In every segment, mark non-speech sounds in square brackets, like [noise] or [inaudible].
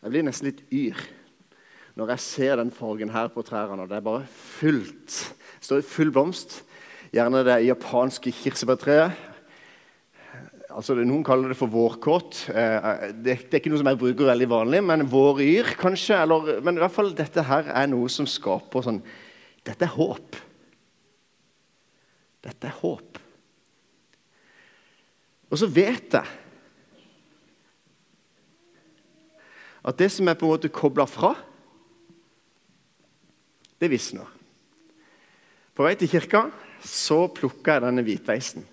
Jeg blir nesten litt yr når jeg ser den fargen her på trærne. Det er bare fullt. Det står i full blomst. Gjerne det japanske kirsebærtreet. Altså, noen kaller det for vårkåt. Eh, det, det, er ikke noe som jeg bruker veldig vanlig, men våryr kanskje. Eller, men i hvert fall dette her er noe som skaper sånn Dette er håp. Dette er håp. Og så vet jeg at det som er på en måte kobla fra, det visner. På vei til kirka så plukka jeg denne hvitveisen.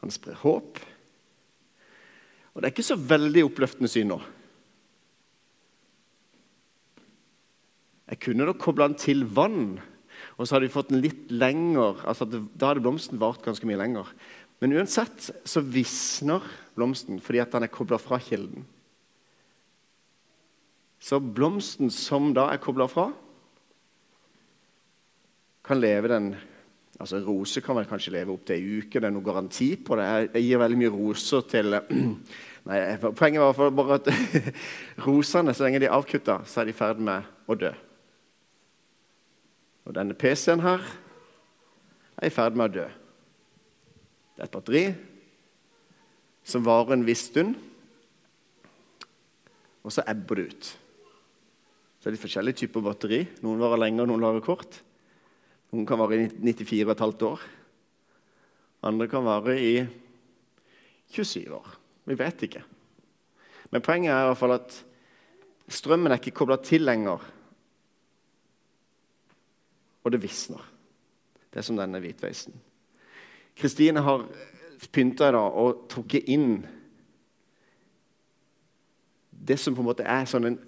Han sprer håp. Og det er ikke så veldig oppløftende syn nå. Jeg kunne da kobla den til vann, og så hadde vi fått den litt lenger. altså Da hadde blomsten vart ganske mye lenger. Men uansett så visner blomsten fordi at den er kobla fra kilden. Så blomsten som da er kobla fra, kan leve den altså rose kan vel kanskje leve opp til ei uke. Det er noe garanti på det. Jeg gir veldig mye roser til [clears throat] Nei, Poenget var bare at [laughs] rosene, så lenge de er avkutta, så er de i ferd med å dø. Og denne PC-en her er i ferd med å dø. Det er et batteri som varer en viss stund, og så ebber det ut. Så er det forskjellige typer batteri. Noen varer lenger, noen varer kort. Noen kan vare i 94,5 år. Andre kan vare i 27 år. Vi vet ikke. Men poenget er i hvert fall at strømmen er ikke kobla til lenger. Og det visner. Det er som denne hvitveisen. Kristine har pynta og trukket inn det som på en måte er sånn en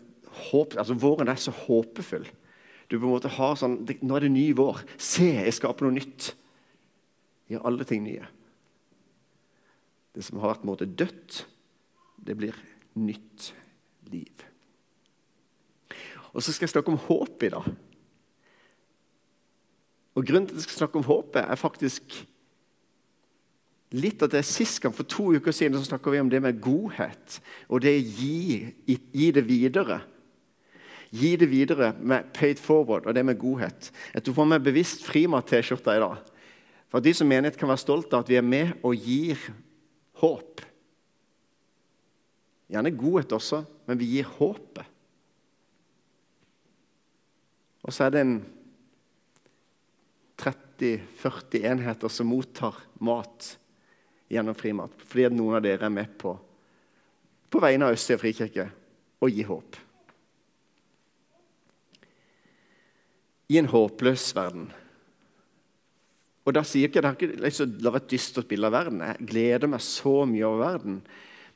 håp, altså Våren er så håpefull. Du på en måte har sånn, det, Nå er det ny vår. Se, jeg skaper noe nytt. Gjør alle ting nye. Det som har vært på en måte dødt, det blir nytt liv. Og så skal jeg snakke om håp i dag. Og Grunnen til at jeg skal snakke om håpet, er faktisk litt at det er Sist gang, for to uker siden, så snakka vi om det med godhet. Og det gi, gi det videre. Gi det videre med paid forward og det med godhet. Jeg tok på meg bevisst Frimat-T-skjorta i dag. For at de som menighet kan være stolte av at vi er med og gir håp. Gjerne godhet også, men vi gir håpet. Og så er det en 30-40 enheter som mottar mat gjennom Frimat. Fordi at noen av dere er med på på vegne av Østsida frikirke å gi håp. I en håpløs verden. Og da sier ikke, Det har ikke liksom, det et dystert bilde av verden. Jeg gleder meg så mye over verden.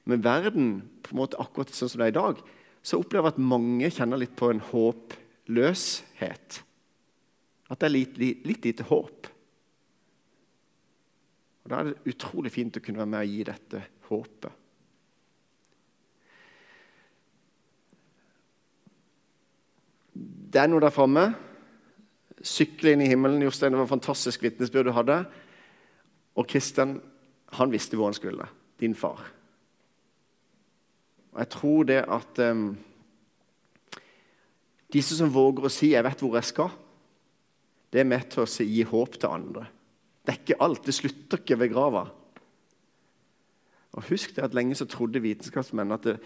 Men verden, på en måte akkurat sånn som det er i dag, så opplever jeg at mange kjenner litt på en håpløshet. At det er litt, litt, litt lite håp. Og Da er det utrolig fint å kunne være med og gi dette håpet. Det er noe der framme. Sykle inn i himmelen. Jostein, det var en fantastisk vitnesbyrd du hadde. Og Kristian han visste hvor han skulle. Din far. Og Jeg tror det at um, Disse som våger å si 'jeg vet hvor jeg skal', det er med til å gi håp til andre. Det er ikke alt. Det slutter ikke ved grava. Og Husk det at lenge så trodde vitenskapsmenn at det,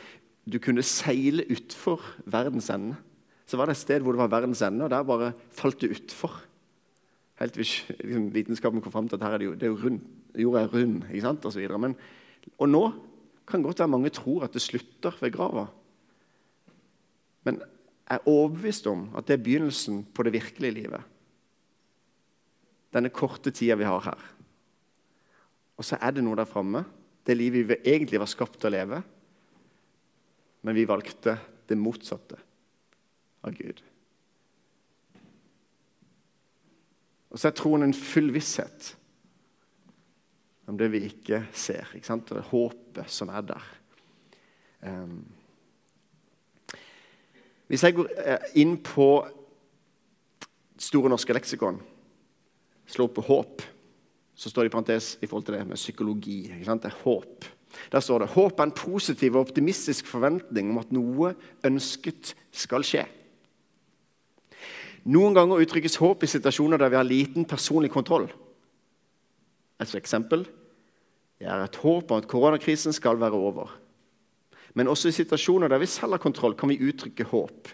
du kunne seile utfor verdens ende. Så var det et sted hvor det var verdens ende, og der bare falt det utfor. Helt til liksom, vitenskapen kom fram til at her er det jo, det er jo rund, jorda er rund. ikke sant, og, så. Men, og nå kan godt være mange tror at det slutter ved grava. Men jeg er overbevist om at det er begynnelsen på det virkelige livet denne korte tida vi har her. Og så er det noe der framme, det livet vi egentlig var skapt til å leve. Men vi valgte det motsatte av Gud. Og så er troen en full visshet om det vi ikke ser. Ikke sant? Og det håpet som er der. Um, hvis jeg går eh, inn på Store norske leksikon slå opp håp, så står det i parentes i forhold til det med psykologi. Det er håp. Der står det håp er en positiv og optimistisk forventning om at noe ønsket skal skje. Noen ganger uttrykkes håp i situasjoner der vi har liten personlig kontroll. Et eksempel jeg er et håp om at koronakrisen skal være over. Men også i situasjoner der vi selv har kontroll, kan vi uttrykke håp.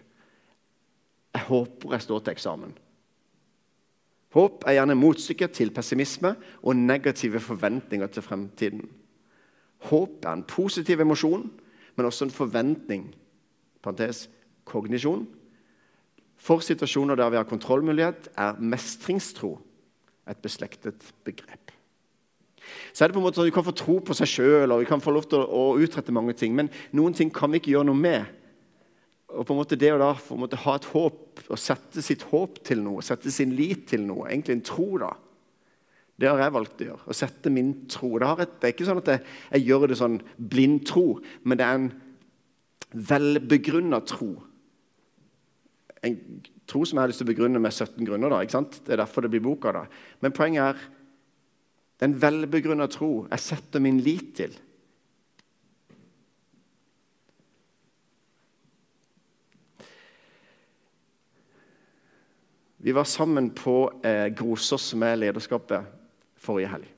Jeg håper jeg står til eksamen. Håp er gjerne motstykket til pessimisme og negative forventninger til fremtiden. Håp er en positiv emosjon, men også en forventning parentes, kognisjon. For situasjoner der vi har kontrollmulighet, er mestringstro et beslektet begrep. Så er det på en måte sånn at Vi kan få tro på seg sjøl og vi kan få lov til å utrette mange ting, men noen ting kan vi ikke gjøre noe med. Og på en måte Det å da på en måte ha et håp å sette sitt håp til noe, sette sin lit til noe, egentlig en tro, da, det har jeg valgt å gjøre. Å sette min tro. Det, et, det er ikke sånn at jeg, jeg, gjør det sånn blind tro, men det er en velbegrunna tro. En tro som jeg har lyst til å begrunne med 17 grunner. da, ikke sant? Det er derfor det blir boka. da. Men poenget er det er en velbegrunna tro jeg setter min lit til. Vi var sammen på eh, Grosås med lederskapet forrige helg.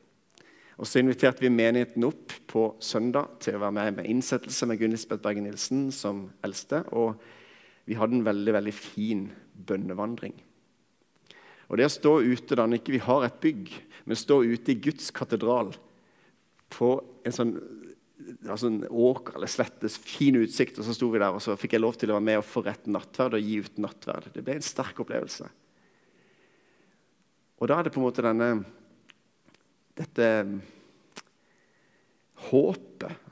Og Så inviterte vi menigheten opp på søndag til å være med med innsettelse med Gunn Lisbeth Bergen Nilsen som eldste. Og vi hadde en veldig veldig fin bønnevandring. Og det å stå ute da når ikke vi har et bygg, men stå ute i Guds katedral på en sånn altså en åker eller slettes, fin utsikt, og så sto vi der, og så fikk jeg lov til å være med og forrette nattverd og gi ut nattverd. Det ble en sterk opplevelse. Og da er det på en måte denne Dette håpet,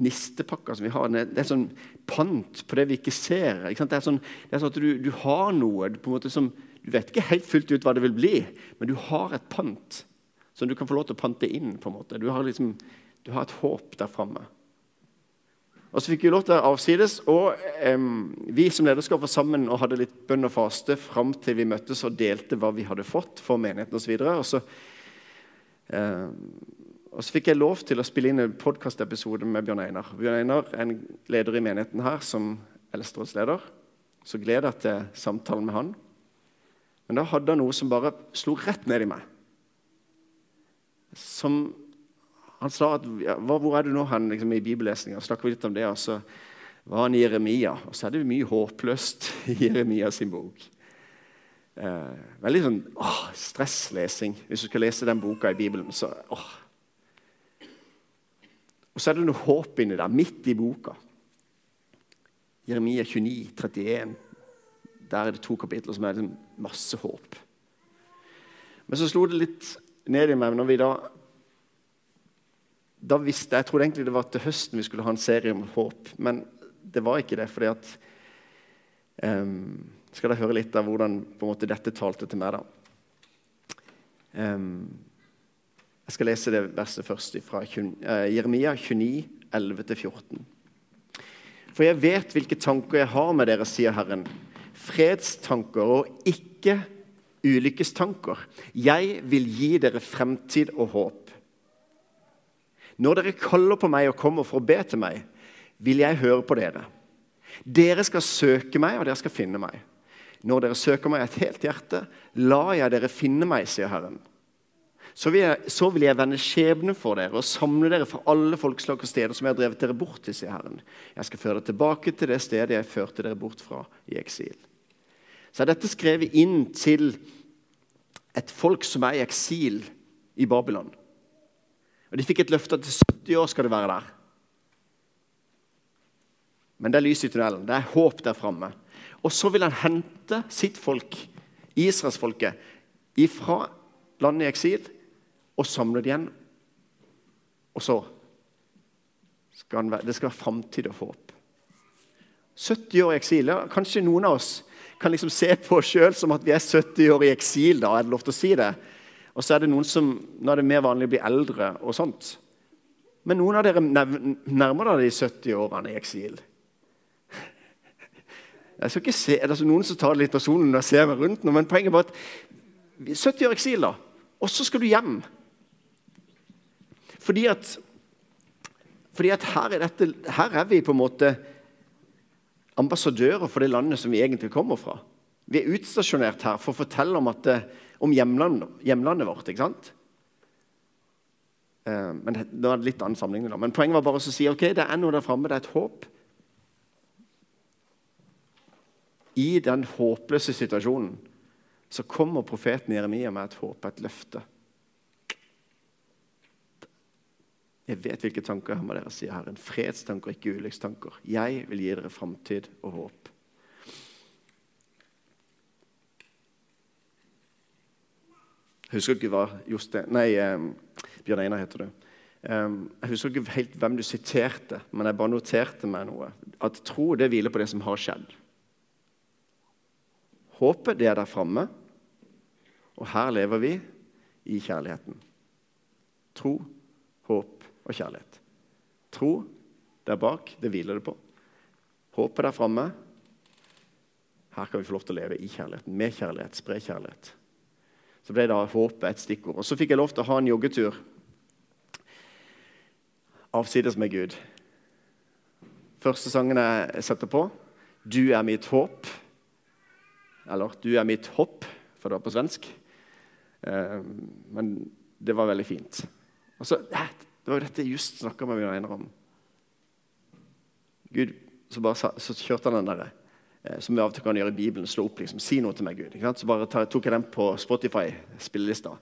nistepakka som vi har. Det er sånn pant på det vi ikke ser. Ikke det, er sånn, det, er sånn, at du, du har noe på en måte som, Du vet ikke helt fullt ut hva det vil bli, men du har et pant som du kan få lov til å pante inn. på en måte. Du har, liksom, du har et håp der framme. Og så fikk vi lov til å avsides, og eh, vi som lederskap var sammen og hadde litt bønn og faste fram til vi møttes og delte hva vi hadde fått for menigheten osv. Og, så eh, og så fikk jeg lov til å spille inn en podkastepisode med Bjørn Einar. Bjørn Einar er en leder i menigheten her som eldsterådsleder. Så gleder jeg til samtalen med han. Men da hadde han noe som bare slo rett ned i meg. Som han sa at ja, 'Hvor er du nå hen liksom, i bibellesninga?' Snakka litt om det. Og så var han i Jeremia. Og så er det mye håpløst i Jeremia sin bok. Eh, veldig sånn åh, stresslesing hvis du skal lese den boka i Bibelen. så åh. Og så er det noe håp inni der, midt i boka. Jeremia 29, 31. Der er det to kapitler som er liksom masse håp. Men så slo det litt ned i meg når vi da da visste Jeg trodde egentlig det var til høsten vi skulle ha en serie om håp, men det var ikke det. fordi at um, Skal dere høre litt av hvordan måte, dette talte til meg, da. Um, jeg skal lese det verset først fra uh, Jeremia 29, 11-14. For jeg vet hvilke tanker jeg har med dere, sier Herren. Fredstanker og ikke ulykkestanker. Jeg vil gi dere fremtid og håp. Når dere kaller på meg og kommer for å be til meg, vil jeg høre på dere. Dere skal søke meg, og dere skal finne meg. Når dere søker meg et helt hjerte, lar jeg dere finne meg, sier Herren. Så vil, jeg, så vil jeg vende skjebne for dere og samle dere fra alle folkeslag og steder som jeg har drevet dere bort til, sier Herren. Jeg skal føre dere tilbake til det stedet jeg førte dere bort fra i eksil. Så er dette skrevet inn til et folk som er i eksil i Babylon. Og De fikk et løfte til 70 år skal du være der. Men det er lys i tunnelen. Det er håp der framme. Og så vil han hente sitt folk, israelsfolket, ifra landet i eksil og samle det igjen. Og så skal han, det skal være framtid og håp. 70 år i eksil. Ja, kanskje noen av oss kan liksom se på oss sjøl som at vi er 70 år i eksil. da, er det lov til å si det? Og så er det noen som Nå er det mer vanlig å bli eldre og sånt. Men noen av dere nærmer dere de 70 årene i eksil. Jeg skal ikke se, det er altså Noen som tar det litt personlig når jeg ser meg rundt nå, men poenget er at 70 år i eksil, da. Og så skal du hjem. Fordi at Fordi at her er, dette, her er vi på en måte ambassadører for det landet som vi egentlig kommer fra. Vi er utstasjonert her for å fortelle om, at, om hjemlandet, hjemlandet vårt. ikke sant? Eh, men det var litt annen sammenligning. Men poenget var bare å si ok, det er noe der framme, det er et håp. I den håpløse situasjonen så kommer profeten Jeremia med et håp, et løfte. Jeg vet hvilke tanker jeg har med dere, sier Herren. Fredstanker, ikke ulykkestanker. Jeg vil gi dere framtid og håp. Husker ikke hva Jostein Nei, um, Bjørn Einar heter du. Um, jeg husker ikke helt hvem du siterte, men jeg bare noterte meg noe. At tro det hviler på det som har skjedd. Håpet, det er der framme. Og her lever vi i kjærligheten. Tro, håp og kjærlighet. Tro der bak, det hviler det på. Håpet der framme. Her kan vi få lov til å leve i kjærligheten, med kjærlighet, spre kjærlighet. Så ble da håpet et stikkord. Og så fikk jeg lov til å ha en joggetur avsides med Gud. Første sangen jeg setter på, 'Du er mitt håp', eller 'Du er mitt hopp', for det var på svensk. Eh, men det var veldig fint. Og så, Det var jo dette jeg just snakka med mine Einar om. Gud, så, bare, så kjørte han den derre som vi av og til kan gjøre i Bibelen. Slå opp, liksom. Si noe til meg, Gud. Så bare tok jeg den på Spotify-spillelista.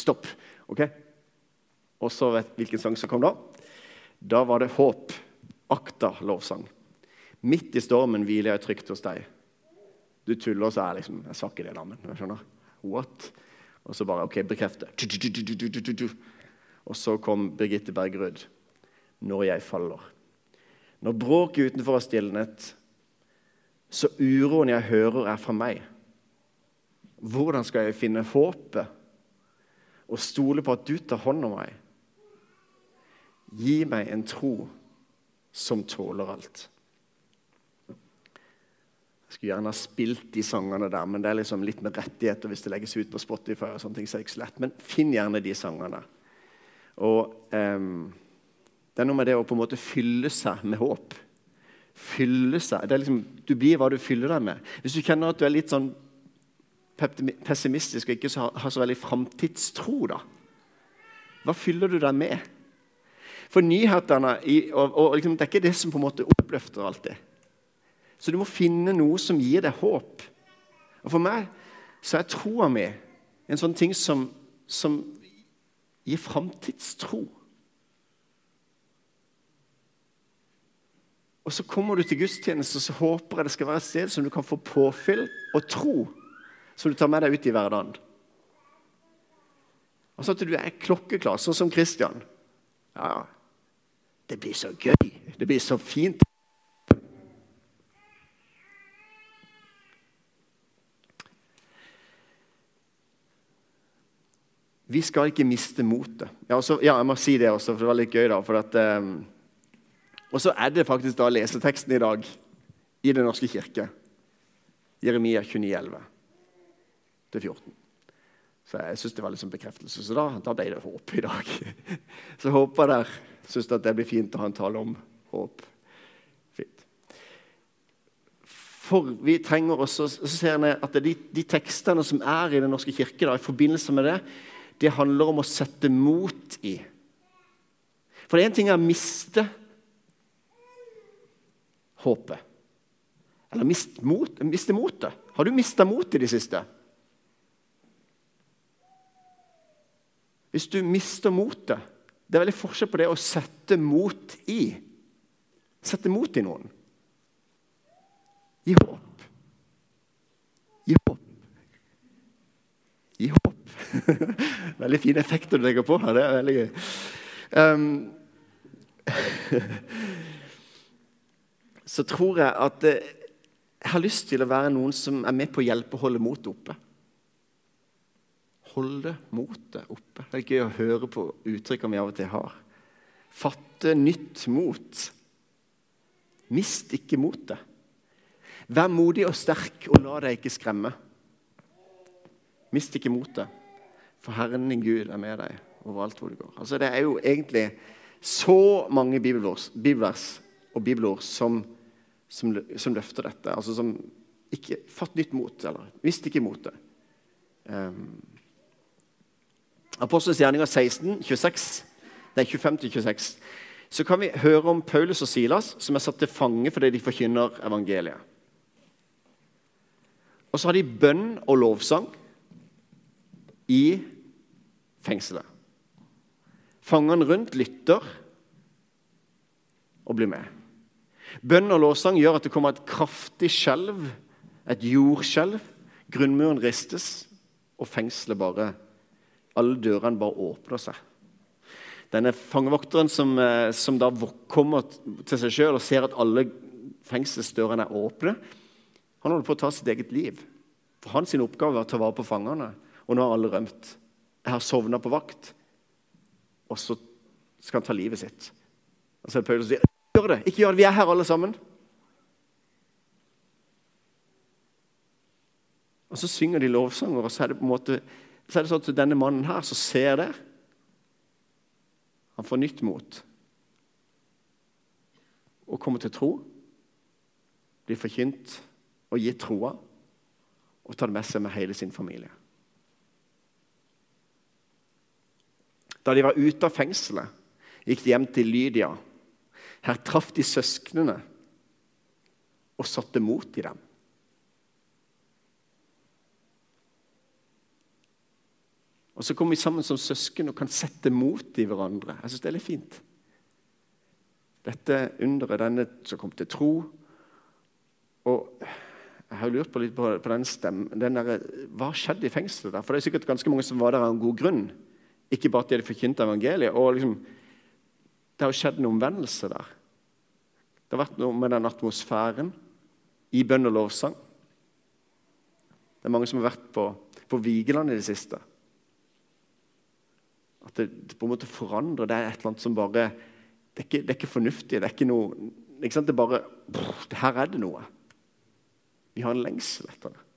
Stopp. Ok? Og så vet hvilken sang som kom da. Da var det Håp. Akta-lovsang. Midt i stormen hviler jeg trygt hos deg. Du tuller, så er jeg liksom Jeg sa ikke det navnet. Jeg skjønner. What? Og så bare OK, bekrefte. Og så kom Birgitte Bergerud. Når jeg faller. Når bråket utenfor har stilnet, så uroen jeg hører, er fra meg. Hvordan skal jeg finne håpet og stole på at du tar hånd om meg? Gi meg en tro som tåler alt. Jeg skulle gjerne ha spilt de sangene der, men det er liksom litt med rettigheter hvis det legges ut på Spotify. og sånne ting, så er det ikke så lett. Men finn gjerne de sangene. Og um, Det er noe med det å på en måte fylle seg med håp. Fylle seg. Det er liksom, Du blir hva du fyller deg med. Hvis du kjenner at du er litt sånn pessimistisk og ikke så, har så veldig framtidstro, da, hva fyller du deg med? For nyhetene og, og liksom, Det er ikke det som på en måte oppløfter alltid. Så du må finne noe som gir deg håp. Og For meg så er troa mi en sånn ting som, som gir framtidstro. Og så kommer du til gudstjeneste, og så håper jeg det skal være et sted som du kan få påfyll og tro, som du tar med deg ut i hverdagen. Og så at du er klokkeklar, sånn som Kristian. Ja, det blir så gøy. Det blir så fint. Vi skal ikke miste motet. Ja, ja, jeg må si det også, for det var litt gøy. da, for at, um, Og så er det faktisk da leseteksten i dag i Den norske kirke. Jeremia 29, 29,11-14. Så jeg syns det var litt som bekreftelse. Så da, da, ble det håp i dag. [laughs] Så håper der syns det blir fint å ha en tale om håp. Fint. For vi trenger også, så ser jeg at de, de tekstene som er i Den norske kirke da, i forbindelse med det, det handler om å sette mot i. For er en ting å miste håpet. Eller miste, mot, miste motet. Har du mista motet i det siste? Hvis du mister motet Det er veldig forskjell på det å sette mot i. Sette mot i noen. Gi håp. Gi håp. Gi håp. [laughs] veldig fine effekter du legger på her. Det er veldig gøy. Um, [laughs] så tror jeg at eh, jeg har lyst til å være noen som er med på å hjelpe å holde motet oppe. Holde motet oppe. Det er gøy å høre på uttrykkene vi av og til har. Fatte nytt mot. Mist ikke motet. Vær modig og sterk, og la deg ikke skremme. Mist ikke motet. For Herren din Gud er med deg overalt hvor du går. Altså Det er jo egentlig så mange bibelvers, bibelvers og bibelord som, som, som, løfter dette. Altså som ikke Fatt nytt mot, eller mist ikke motet. Um, Apostelens gjerninger 16, 26, nei, 25-26. Så kan vi høre om Paulus og Silas som er satt til fange fordi de forkynner evangeliet. Og så har de bønn og lovsang i fengselet. Fangene rundt lytter og blir med. Bønn og lovsang gjør at det kommer et kraftig skjelv, et jordskjelv. Grunnmuren ristes, og fengselet bare Alle dørene bare åpner seg. Denne fangevokteren som, eh, som da kommer til seg sjøl og ser at alle fengselsdørene er åpne, han holder på å ta sitt eget liv. For Hans oppgave var å ta vare på fangene, og nå har alle rømt. Jeg har sovna på vakt, og så skal han ta livet sitt. Og så er det Paulus sier gjør det, ikke gjør det, vi er her alle sammen. Og Så synger de lovsanger, og så er det på en måte, så er det sånn at denne mannen her som ser det, han får nytt mot og kommer til tro, blir forkynt og gitt troa, og tar det med seg med hele sin familie. Da de var ute av fengselet, gikk de hjem til Lydia. Her traff de søsknene og satte mot i dem. Og så kommer vi sammen som søsken og kan sette mot i hverandre. Jeg syns det er litt fint. Dette underet, denne som kom til tro Og jeg har lurt på litt på, på den stemmen den der, Hva skjedde i fengselet? der? For det er sikkert ganske mange som var der av en god grunn. Ikke bare at de hadde forkynt evangeliet. og liksom, Det har skjedd en omvendelse der. Det har vært noe med den atmosfæren i bønn og lovsang. Det er mange som har vært på, på Vigeland i det siste. At det, det, på en måte forandrer. Det er et eller annet som bare Det er ikke, det er ikke fornuftig. Det er ikke noe ikke sant? Det er bare brr, Her er det noe. Vi har en lengsel etter det.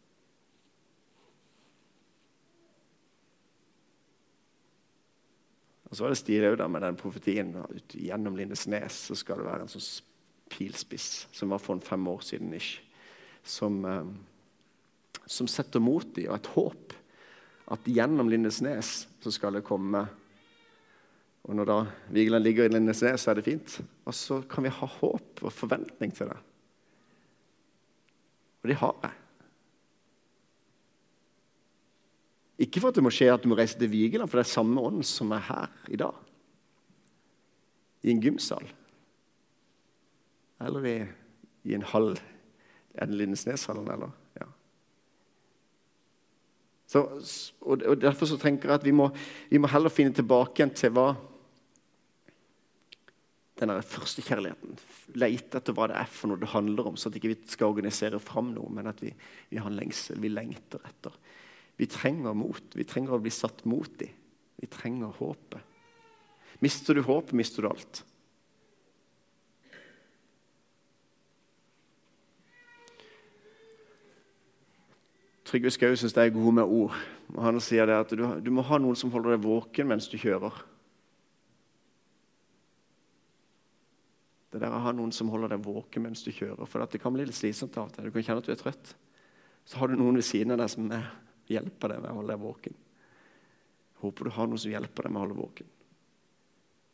Og Så var det stilig med den profetien. Ut gjennom Lindesnes så skal det være en sånn pilspiss som var for en fem år siden. Ish, som, eh, som setter mot i og et håp. At gjennom Lindesnes så skal det komme og når da Vigeland ligger i Lindesnes, så er det fint. Og så kan vi ha håp og forventning til det. Og det har jeg. Ikke for at det må skje at du må reise til Vigeland, for det er samme ånd som er her i dag. I en gymsal. Eller i, i en hall. Er det Lindesneshallen, eller? Ja. Så, og, og Derfor så tenker jeg at vi må, vi må heller finne tilbake igjen til hva den førstekjærligheten. Leite etter hva det er for noe det handler om, så at ikke vi ikke skal organisere fram noe, men at vi, vi har en lengsel. Vi lengter etter. Vi trenger mot. Vi trenger å bli satt mot dem. Vi trenger håpet. Mister du håpet, mister du alt. Trygve Skau syns jeg er god med ord. Og han sier det at du, du må ha noen som holder deg våken mens du kjører. Det der å ha noen som holder deg våken mens du kjører. For det kan bli litt slitsomt av og. Du kan kjenne at du er trøtt. Så har du noen ved siden av deg som hjelper deg med å holde deg våken. Håper du har noe som hjelper deg med å holde våken.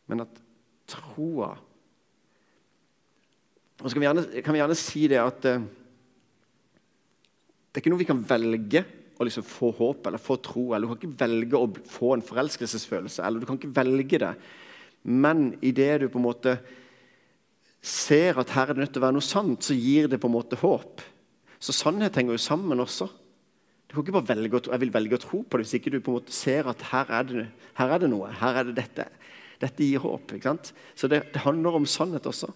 Men at troa Og så kan vi gjerne, kan vi gjerne si det at eh, det er ikke noe vi kan velge å liksom få håp eller få tro. eller Du kan ikke velge å få en forelskelsesfølelse. eller du kan ikke velge det. Men idet du på en måte ser at her er det nødt til å være noe sant, så gir det på en måte håp. Så sannhet henger jo sammen også. Du kan ikke bare velge å, jeg vil velge å tro på det hvis ikke du på en måte ser at her er det, her er det noe. her er det Dette Dette gir håp. ikke sant? Så det, det handler om sannhet også.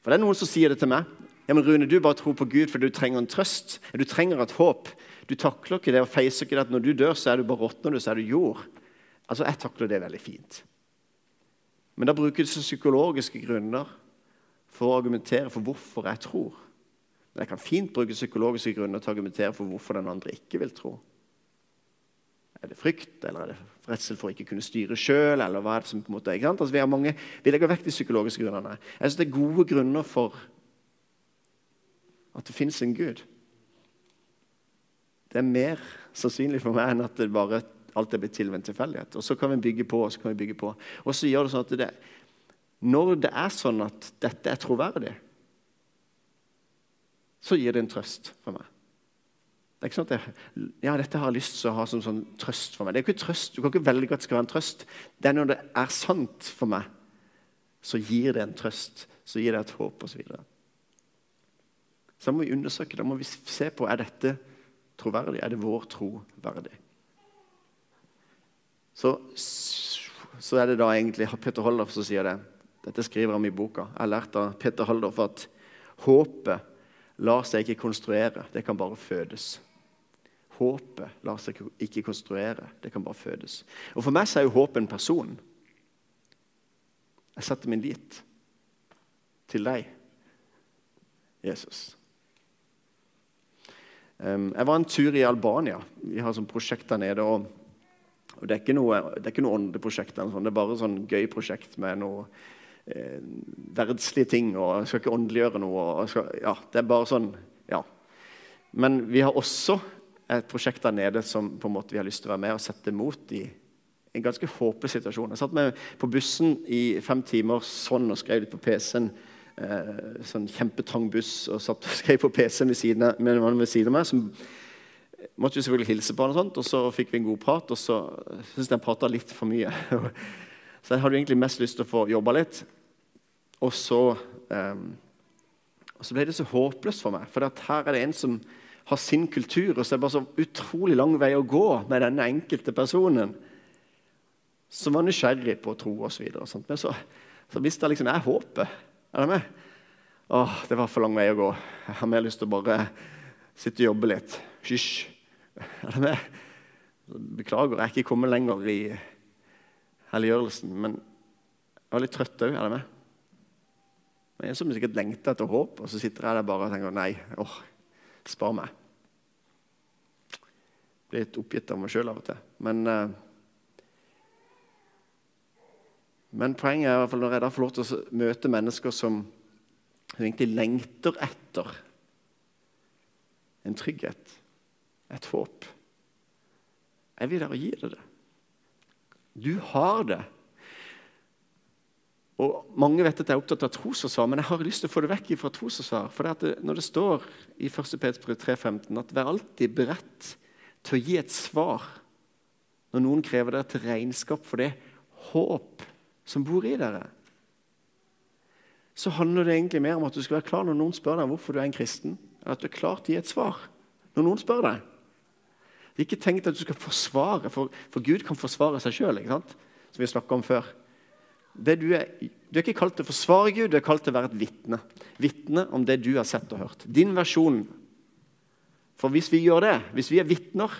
For Det er noen som sier det til meg. Ja, men Rune, du bare tror på Gud fordi du trenger en trøst. Du trenger et håp. Du takler ikke det og feiser ikke det at når du dør, så er du bare råtner så er du jord. Altså, Jeg takler det veldig fint. Men da bruker du psykologiske grunner for å argumentere for hvorfor jeg tror. Men jeg kan fint bruke psykologiske grunner til å argumentere for hvorfor den andre ikke vil tro. Er det frykt, eller er det redsel for å ikke kunne styre sjøl? Eller hva er det som på en måte ikke? Altså, vi, vi legger vekk de psykologiske grunnene. Jeg synes det er gode grunner for at det fins en Gud. Det er mer sannsynlig for meg enn at det bare alt er blitt til ved en tilfeldighet. Og så kan vi bygge på og så kan vi bygge på. Og så gjør det sånn at det, når det er sånn at dette er troverdig, så gir det en trøst for meg. Det er ikke sånn at jeg, ja, dette har jeg lyst til å ha som sånn trøst for meg. Det er ikke trøst. Du kan ikke velge at det skal være en trøst. Det er når det er sant for meg, så gir det en trøst. Så gir det et håp osv. Så, videre. så da må vi undersøke, da må vi se på er dette troverdig. Er det vår tro verdig? Så, så er det da egentlig Peter Holdorf som sier det. Dette skriver han i boka. Jeg har lært av Peter Holdorf at håpet lar seg ikke konstruere, det kan bare fødes. Håpet lar seg ikke konstruere, det kan bare fødes. Og For meg så er jo håpet en person. Jeg setter min lit til deg, Jesus. Jeg var en tur i Albania. Vi har sånn prosjekt der nede. og, Det er ikke noe, noe åndeprosjekt, det er bare sånn gøy prosjekt med noe eh, verdslige ting. og Jeg skal ikke åndeliggjøre noe. Skal, ja, det er bare sånn, ja. Men vi har også et prosjekt der nede som på en måte vi har lyst til å være med og sette mot i en ganske håpløs situasjon. Jeg satt med på bussen i fem timer sånn og skrev litt på PC-en. Eh, sånn kjempetrang buss og satt og skrev på PC-en ved siden av, med ved siden av meg. som måtte jo selvfølgelig hilse på han, og sånt, og så fikk vi en god prat. Og så syntes jeg han prata litt for mye. [laughs] så jeg hadde egentlig mest lyst til å få jobba litt. Og så, um, og så ble det så håpløst for meg, for her er det en som har sin kultur, og så er det bare så utrolig lang vei å gå med denne enkelte personen. Som var nysgjerrig på tro osv. Men så, så jeg liksom jeg håper. Er det med? Åh, det var for lang vei å gå. Jeg har mer lyst til å bare sitte og jobbe litt. Hysj. Er det med? Beklager, jeg er ikke kommet lenger i helliggjørelsen. Men jeg var litt trøtt òg. Er det med? Men en som sikkert lengter etter håp, og så sitter jeg der bare og tenker nei, åh, spar meg. Jeg blir litt oppgitt av meg sjøl av og til. Men, uh, men poenget er i hvert fall når jeg da får lov til å møte mennesker som egentlig lengter etter en trygghet, et håp Jeg vil der og gi deg det. Du har det. Og Mange vet at jeg er opptatt av trosforsvar, men jeg har lyst til å få det vekk fra trosforsvar. For det når det står i 1. Peter 3,15 at vær alltid beredt til å gi et svar når noen krever dere til regnskap for det håp som bor i dere, så handler det egentlig mer om at du skal være klar når noen spør deg hvorfor du er en kristen, at du er klar til å gi et svar når noen spør deg. Ikke tenkt at du skal forsvare, for, for Gud kan forsvare seg sjøl, som vi snakka om før. Er, du, er, ikke kalt til å forsvare Gud, du er kalt til å være et vitne. Vitne om det du har sett og hørt. Din versjon. For hvis vi gjør det, hvis vi er vitner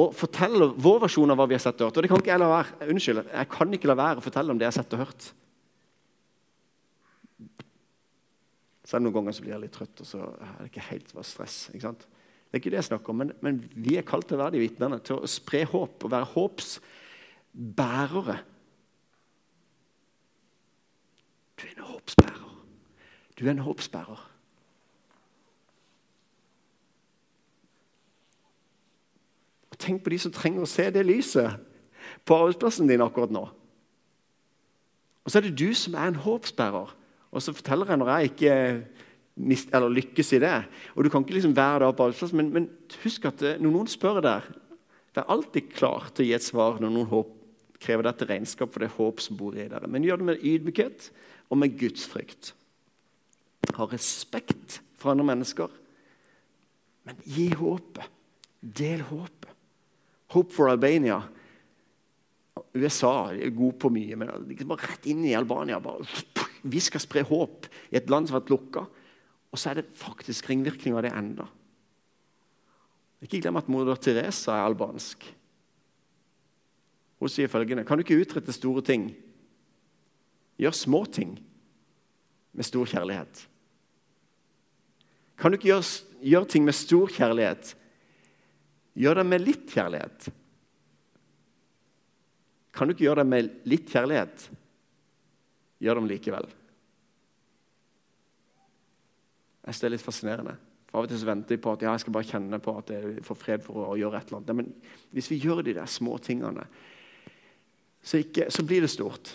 og forteller vår versjon av hva vi har sett og hørt Og det kan ikke jeg la være. Unnskyld, jeg kan ikke la være å fortelle om det jeg har sett og hørt. Er noen ganger så blir jeg litt trøtt, og så er det ikke helt stress. ikke sant? Det er ikke det jeg snakker om, men, men vi er kalt til å være de vitnene, til å spre håp og være håpsbærere du er en håpsbærer. Du er en håpsbærer. Og Tenk på de som trenger å se det lyset på arbeidsplassen din akkurat nå. Og så er det du som er en håpsbærer. Og så forteller jeg når jeg ikke eller lykkes i det. Og Du kan ikke liksom være der på arbeidsplassen, men, men, husk at eh, når noen spør der, vær alltid klar til å gi et svar når noen håp, krever dette regnskap for det håp som bor i dere. Men gjør det med ydmykhet og med gudsfrykt. Ha respekt for andre mennesker, men gi håpet. Del håpet. Hope for Albania. USA er god på mye, men liksom bare rett inn i Albania. Bare, vi skal spre håp i et land som har vært lukka. Og så er det faktisk ringvirkninger av det enda. Ikke glem at moder Teresa er albansk. Hun sier følgende Kan du ikke utrette store ting? Gjør små ting med stor kjærlighet. Kan du ikke gjøre, gjøre ting med stor kjærlighet? Gjør det med litt kjærlighet. Kan du ikke gjøre det med litt kjærlighet? Gjør det likevel. Jeg synes det er litt fascinerende. For Av og til så venter jeg på at ja, jeg skal bare kjenne på at jeg får fred for å, gjøre et eller annet. Men hvis vi gjør de der små tingene, så, ikke, så blir det stort.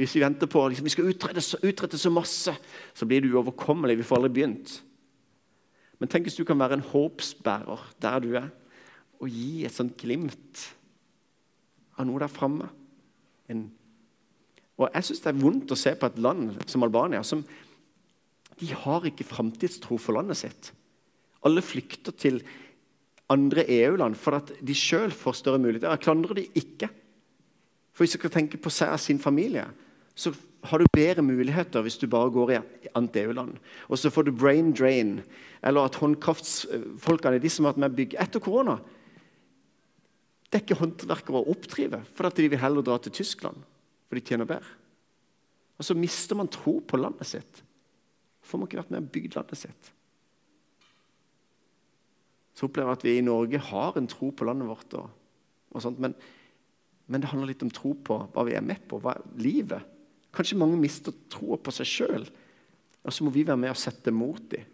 Hvis vi venter på liksom, vi skal utrette utrette så masse, så blir det uoverkommelig. Vi får aldri begynt. Men tenk hvis du kan være en håpsbærer der du er, og gi et sånt glimt av noe der framme. Og jeg syns det er vondt å se på et land som Albania, som de har ikke framtidstro for landet sitt. Alle flykter til andre EU-land for at de sjøl får større muligheter. Jeg klandrer de ikke. For hvis du skal tenke på seg og sin familie, så har du bedre muligheter hvis du bare går i et annet EU-land. Og så får du brain drain, eller at håndkraftsfolkene, de som har vært med bygge etter korona Det er ikke håndverkere å oppdrive, for at de vil heller dra til Tyskland, for de tjener bedre. Og så mister man tro på landet sitt. Hvorfor vi ikke vært med og bygd landet sitt? Så opplever jeg at vi i Norge har en tro på landet vårt, og, og sånt, men, men, det handler litt om tro på hva vi er med på, hva er livet. Kanskje mange mister troa på seg sjøl, og så må vi være med og sette mot dem.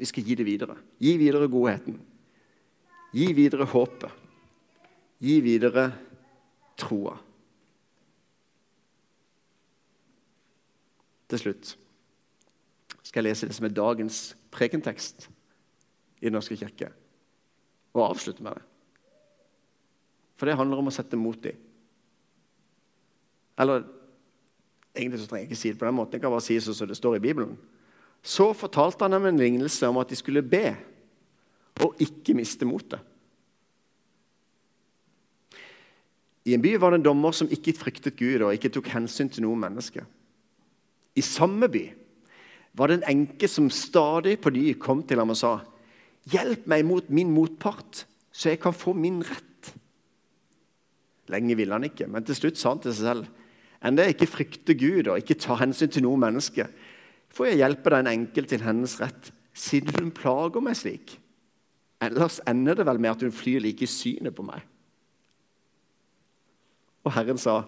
Vi skal gi det videre. Gi videre godheten. Gi videre håpet. Gi videre troa. Til slutt skal jeg lese det som er dagens prekentekst i Den norske kirke, og avslutte med det. For det handler om å sette mot i. Eller egentlig så trenger jeg ikke si det på den måten. Jeg kan bare si det som det står i Bibelen. Så fortalte han dem en lignelse om at de skulle be og ikke miste motet. I en by var det en dommer som ikke fryktet Gud og ikke tok hensyn til noe menneske. I samme by var det en enke som stadig på ny kom til ham og sa, 'Hjelp meg mot min motpart, så jeg kan få min rett.' Lenge ville han ikke, men til slutt sa han til seg selv, 'Enda jeg ikke frykter Gud og ikke tar hensyn til noe menneske,' 'får jeg hjelpe den enkel til hennes rett, siden hun plager meg slik.' Ellers ender det vel med at hun flyr like i synet på meg. Og Herren sa,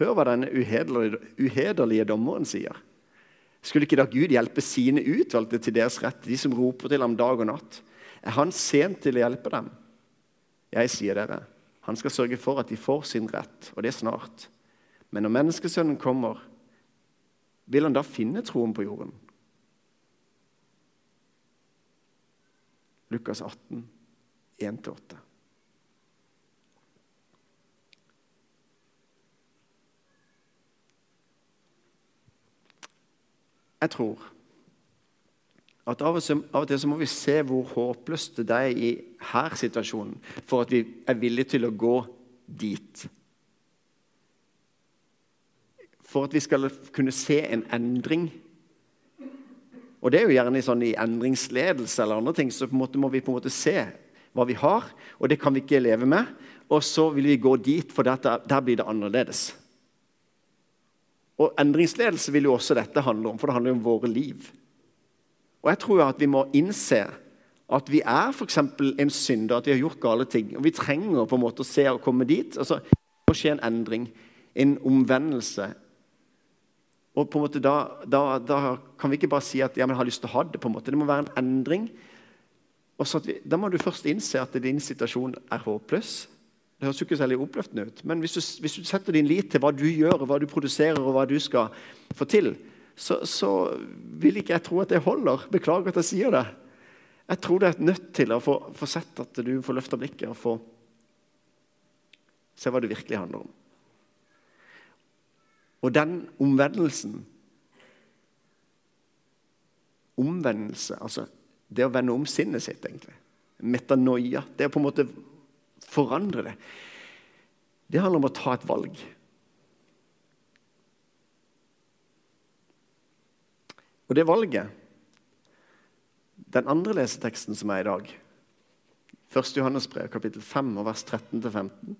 'Hør hva denne uhederlige, dommeren sier.' Skulle ikke da Gud hjelpe sine utvalgte til deres rett, de som roper til ham dag og natt? Er han sent til å hjelpe dem? Jeg sier dere, han skal sørge for at de får sin rett, og det er snart. Men når menneskesønnen kommer, vil han da finne troen på jorden? Lukas 18, 1-8. Jeg tror at av og, til, av og til må vi se hvor håpløst det er i her situasjonen, for at vi er villige til å gå dit. For at vi skal kunne se en endring. Og det er jo gjerne sånn i endringsledelse eller andre ting, så må vi på en måte se hva vi har, og det kan vi ikke leve med. Og så vil vi gå dit, for dette, der blir det annerledes. Og Endringsledelse vil jo også dette handle om, for det handler jo om våre liv. Og jeg tror at vi må innse at vi er f.eks. en synder, at vi har gjort gale ting. Og vi trenger på en måte å se og komme dit. Altså, det må skje en endring, en omvendelse. Og på en måte da, da, da kan vi ikke bare si at ja, men jeg har lyst til å ha det. på en måte. Det må være en endring. Og vi, Da må du først innse at din situasjon er håpløs. Det høres jo ikke særlig oppløftende ut, men hvis du, hvis du, setter din lit til hva du gjør, hva du produserer og hva du skal få til, så, så vil ikke jeg tro at det holder. Beklager at jeg sier det. Jeg tror det er nødt til å få, få sett at du får løfta blikket og få se hva det virkelig handler om. Og den omvendelsen Omvendelse, altså det å vende om sinnet sitt, egentlig. Metanoia. Det å på en måte forandre det. Det handler om å ta et valg. Og det valget, den andre leseteksten som er i dag, 1. Johannes brev, kapittel 5, vers 13-15,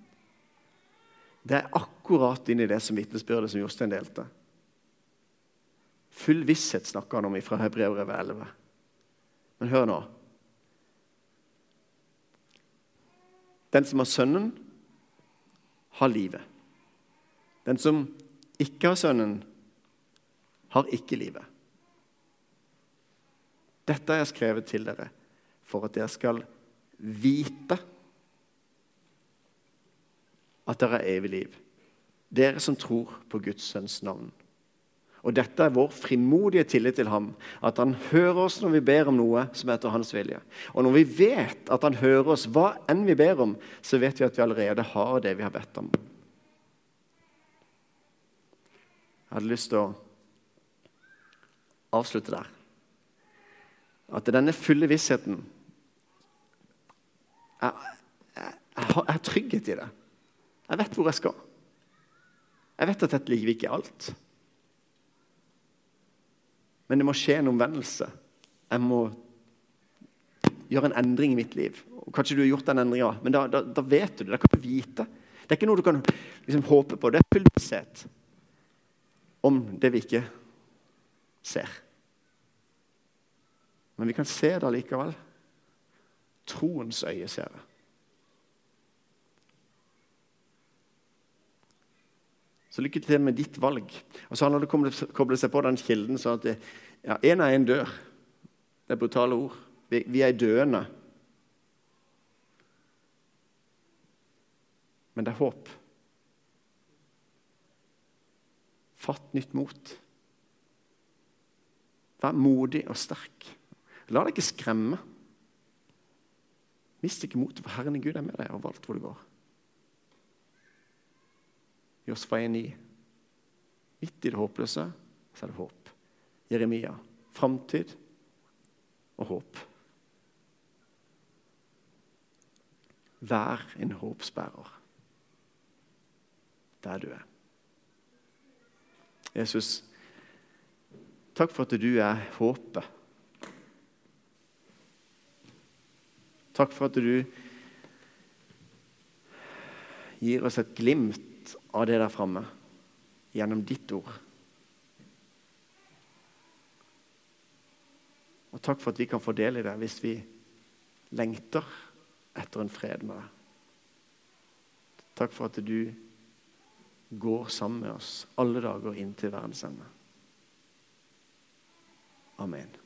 det er akkurat inn i det som vitnesbyrdet som Jostein delte. Full visshet snakker han om fra Hebrevet 11. Men hør nå. Den som har Sønnen, har livet. Den som ikke har Sønnen, har ikke livet. Dette har jeg skrevet til dere for at dere skal vite at dere har evig liv. Dere som tror på Guds sønns navn. Og dette er vår frimodige tillit til ham, at han hører oss når vi ber om noe som er etter hans vilje. Og når vi vet at han hører oss hva enn vi ber om, så vet vi at vi allerede har det vi har bedt om. Jeg hadde lyst til å avslutte der. At denne fulle vissheten jeg, jeg, jeg, har trygghet i det. Jeg vet hvor jeg skal. Jeg vet at dette ligger ikke i alt. Men det må skje en omvendelse. Jeg må gjøre en endring i mitt liv. Og kanskje du har gjort den endringa, men da, da, da, vet du det. Da kan du vite. Det er ikke noe du kan liksom, håpe på. Det er full visshet om det vi ikke ser. Men vi kan se det likevel. Troens øye ser det. Så lykke til med ditt valg. Og så handler det om å koble seg på den kilden sånn at ja, av én dør. Det er brutale ord. Vi, vi er døende. Men det er håp. Fatt nytt mot. Vær modig og sterk. La deg ikke skremme. Mist ikke motet, for Herren Gud er med deg overalt hvor du går. Josfa 1,9. Midt i det håpløse så er det håp. Jeremia. Framtid og håp. Vær en håpsbærer der du er. Jesus, takk for at du er håpet. Takk for at du gir oss et glimt av det der framme gjennom ditt ord. Og takk for at vi kan få del i det hvis vi lengter etter en fred med deg. Takk for at du går sammen med oss alle dager inn til verdens ende. Amen.